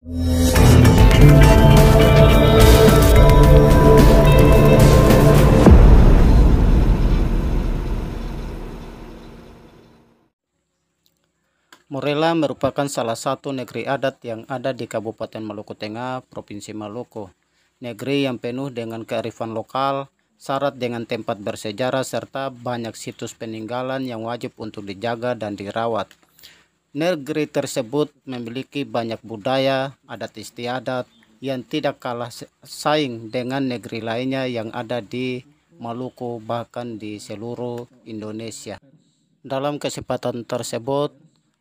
Morella merupakan salah satu negeri adat yang ada di Kabupaten Maluku Tengah, Provinsi Maluku. Negeri yang penuh dengan kearifan lokal, syarat dengan tempat bersejarah, serta banyak situs peninggalan yang wajib untuk dijaga dan dirawat. Negeri tersebut memiliki banyak budaya, adat istiadat, yang tidak kalah saing dengan negeri lainnya yang ada di Maluku bahkan di seluruh Indonesia. Dalam kesempatan tersebut,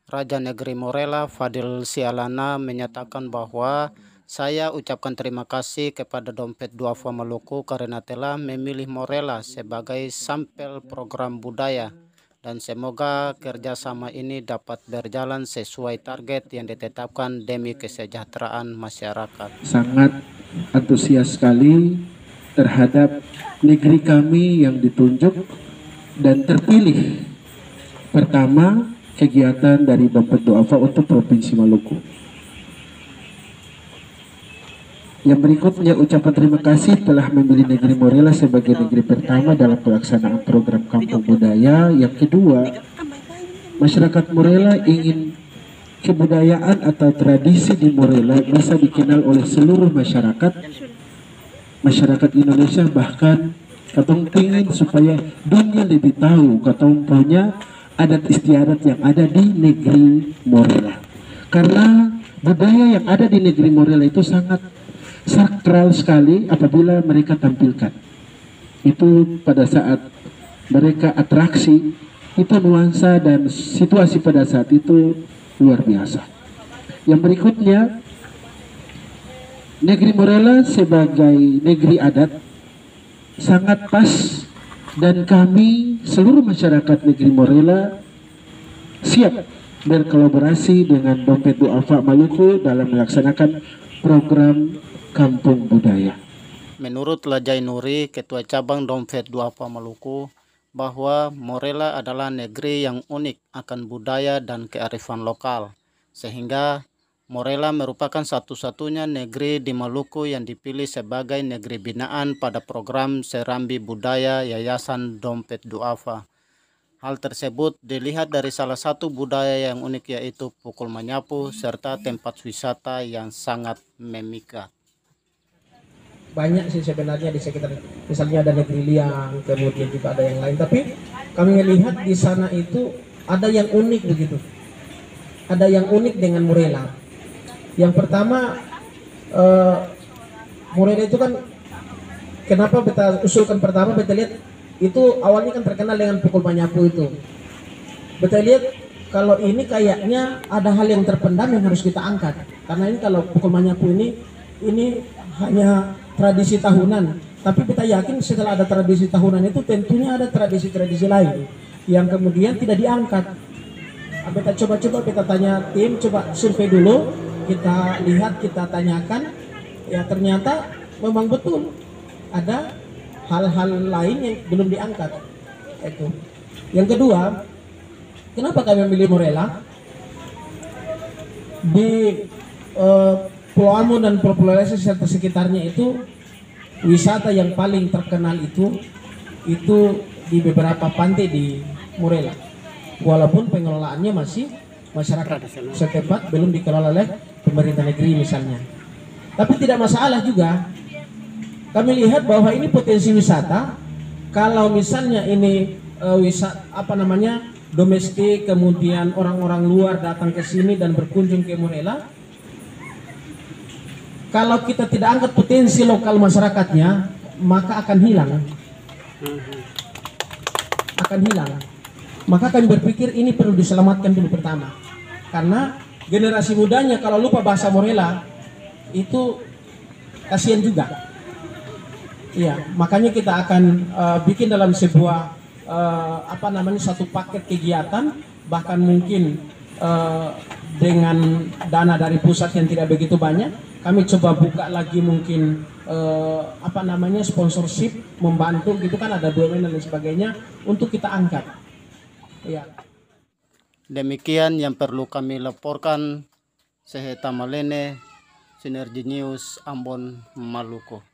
Raja Negeri Morela Fadil Sialana menyatakan bahwa saya ucapkan terima kasih kepada Dompet Duafa Maluku karena telah memilih Morela sebagai sampel program budaya dan semoga kerjasama ini dapat berjalan sesuai target yang ditetapkan demi kesejahteraan masyarakat. Sangat antusias sekali terhadap negeri kami yang ditunjuk dan terpilih. Pertama, kegiatan dari Dompet Doafa untuk Provinsi Maluku. Yang berikutnya ucapan terima kasih telah memilih negeri Morela sebagai negeri pertama dalam pelaksanaan program Kampung Budaya. Yang kedua, masyarakat Morela ingin kebudayaan atau tradisi di Morela bisa dikenal oleh seluruh masyarakat masyarakat Indonesia bahkan katong ingin supaya dunia lebih tahu katong punya adat istiadat yang ada di negeri Morela. Karena budaya yang ada di negeri Morela itu sangat sakral sekali apabila mereka tampilkan. Itu pada saat mereka atraksi, itu nuansa dan situasi pada saat itu luar biasa. Yang berikutnya, negeri Morela sebagai negeri adat sangat pas dan kami seluruh masyarakat negeri Morela siap berkolaborasi dengan Dompet Duafa Maluku dalam melaksanakan program Kampung Budaya. Menurut Lajai Nuri, Ketua Cabang Dompet Duafa Maluku, bahwa Morela adalah negeri yang unik akan budaya dan kearifan lokal, sehingga Morela merupakan satu-satunya negeri di Maluku yang dipilih sebagai negeri binaan pada program Serambi Budaya Yayasan Dompet Duafa. Hal tersebut dilihat dari salah satu budaya yang unik yaitu pukul menyapu serta tempat wisata yang sangat memikat. Banyak sih sebenarnya di sekitar misalnya ada negeri liang, kemudian juga ada yang lain. Tapi kami melihat di sana itu ada yang unik begitu. Ada yang unik dengan Morela yang pertama uh, Morena itu kan kenapa kita usulkan pertama kita lihat itu awalnya kan terkenal dengan pukul banyapu itu. Kita lihat kalau ini kayaknya ada hal yang terpendam yang harus kita angkat. Karena ini kalau pukul banyapu ini ini hanya tradisi tahunan. Tapi kita yakin setelah ada tradisi tahunan itu tentunya ada tradisi-tradisi lain yang kemudian tidak diangkat. Kita coba-coba kita tanya tim, coba survei dulu kita lihat kita tanyakan ya ternyata memang betul ada hal-hal lain yang belum diangkat itu yang kedua kenapa kami memilih Morela di uh, Pulau Amun dan Pulau Pulau serta sekitarnya itu wisata yang paling terkenal itu itu di beberapa pantai di Morela walaupun pengelolaannya masih masyarakat setempat belum dikelola oleh pemerintah negeri misalnya. Tapi tidak masalah juga. Kami lihat bahwa ini potensi wisata. Kalau misalnya ini uh, wisata apa namanya domestik, kemudian orang-orang luar datang ke sini dan berkunjung ke Morela, kalau kita tidak angkat potensi lokal masyarakatnya, maka akan hilang. Akan hilang. Maka kami berpikir ini perlu diselamatkan dulu pertama. Karena generasi mudanya kalau lupa bahasa Morela itu kasihan juga. Iya, makanya kita akan uh, bikin dalam sebuah uh, apa namanya satu paket kegiatan bahkan mungkin uh, dengan dana dari pusat yang tidak begitu banyak kami coba buka lagi mungkin eh, apa namanya sponsorship membantu gitu kan ada BUMN dan lain sebagainya untuk kita angkat. Ya demikian yang perlu kami laporkan. Seheta Malene Sinergi News Ambon Maluku.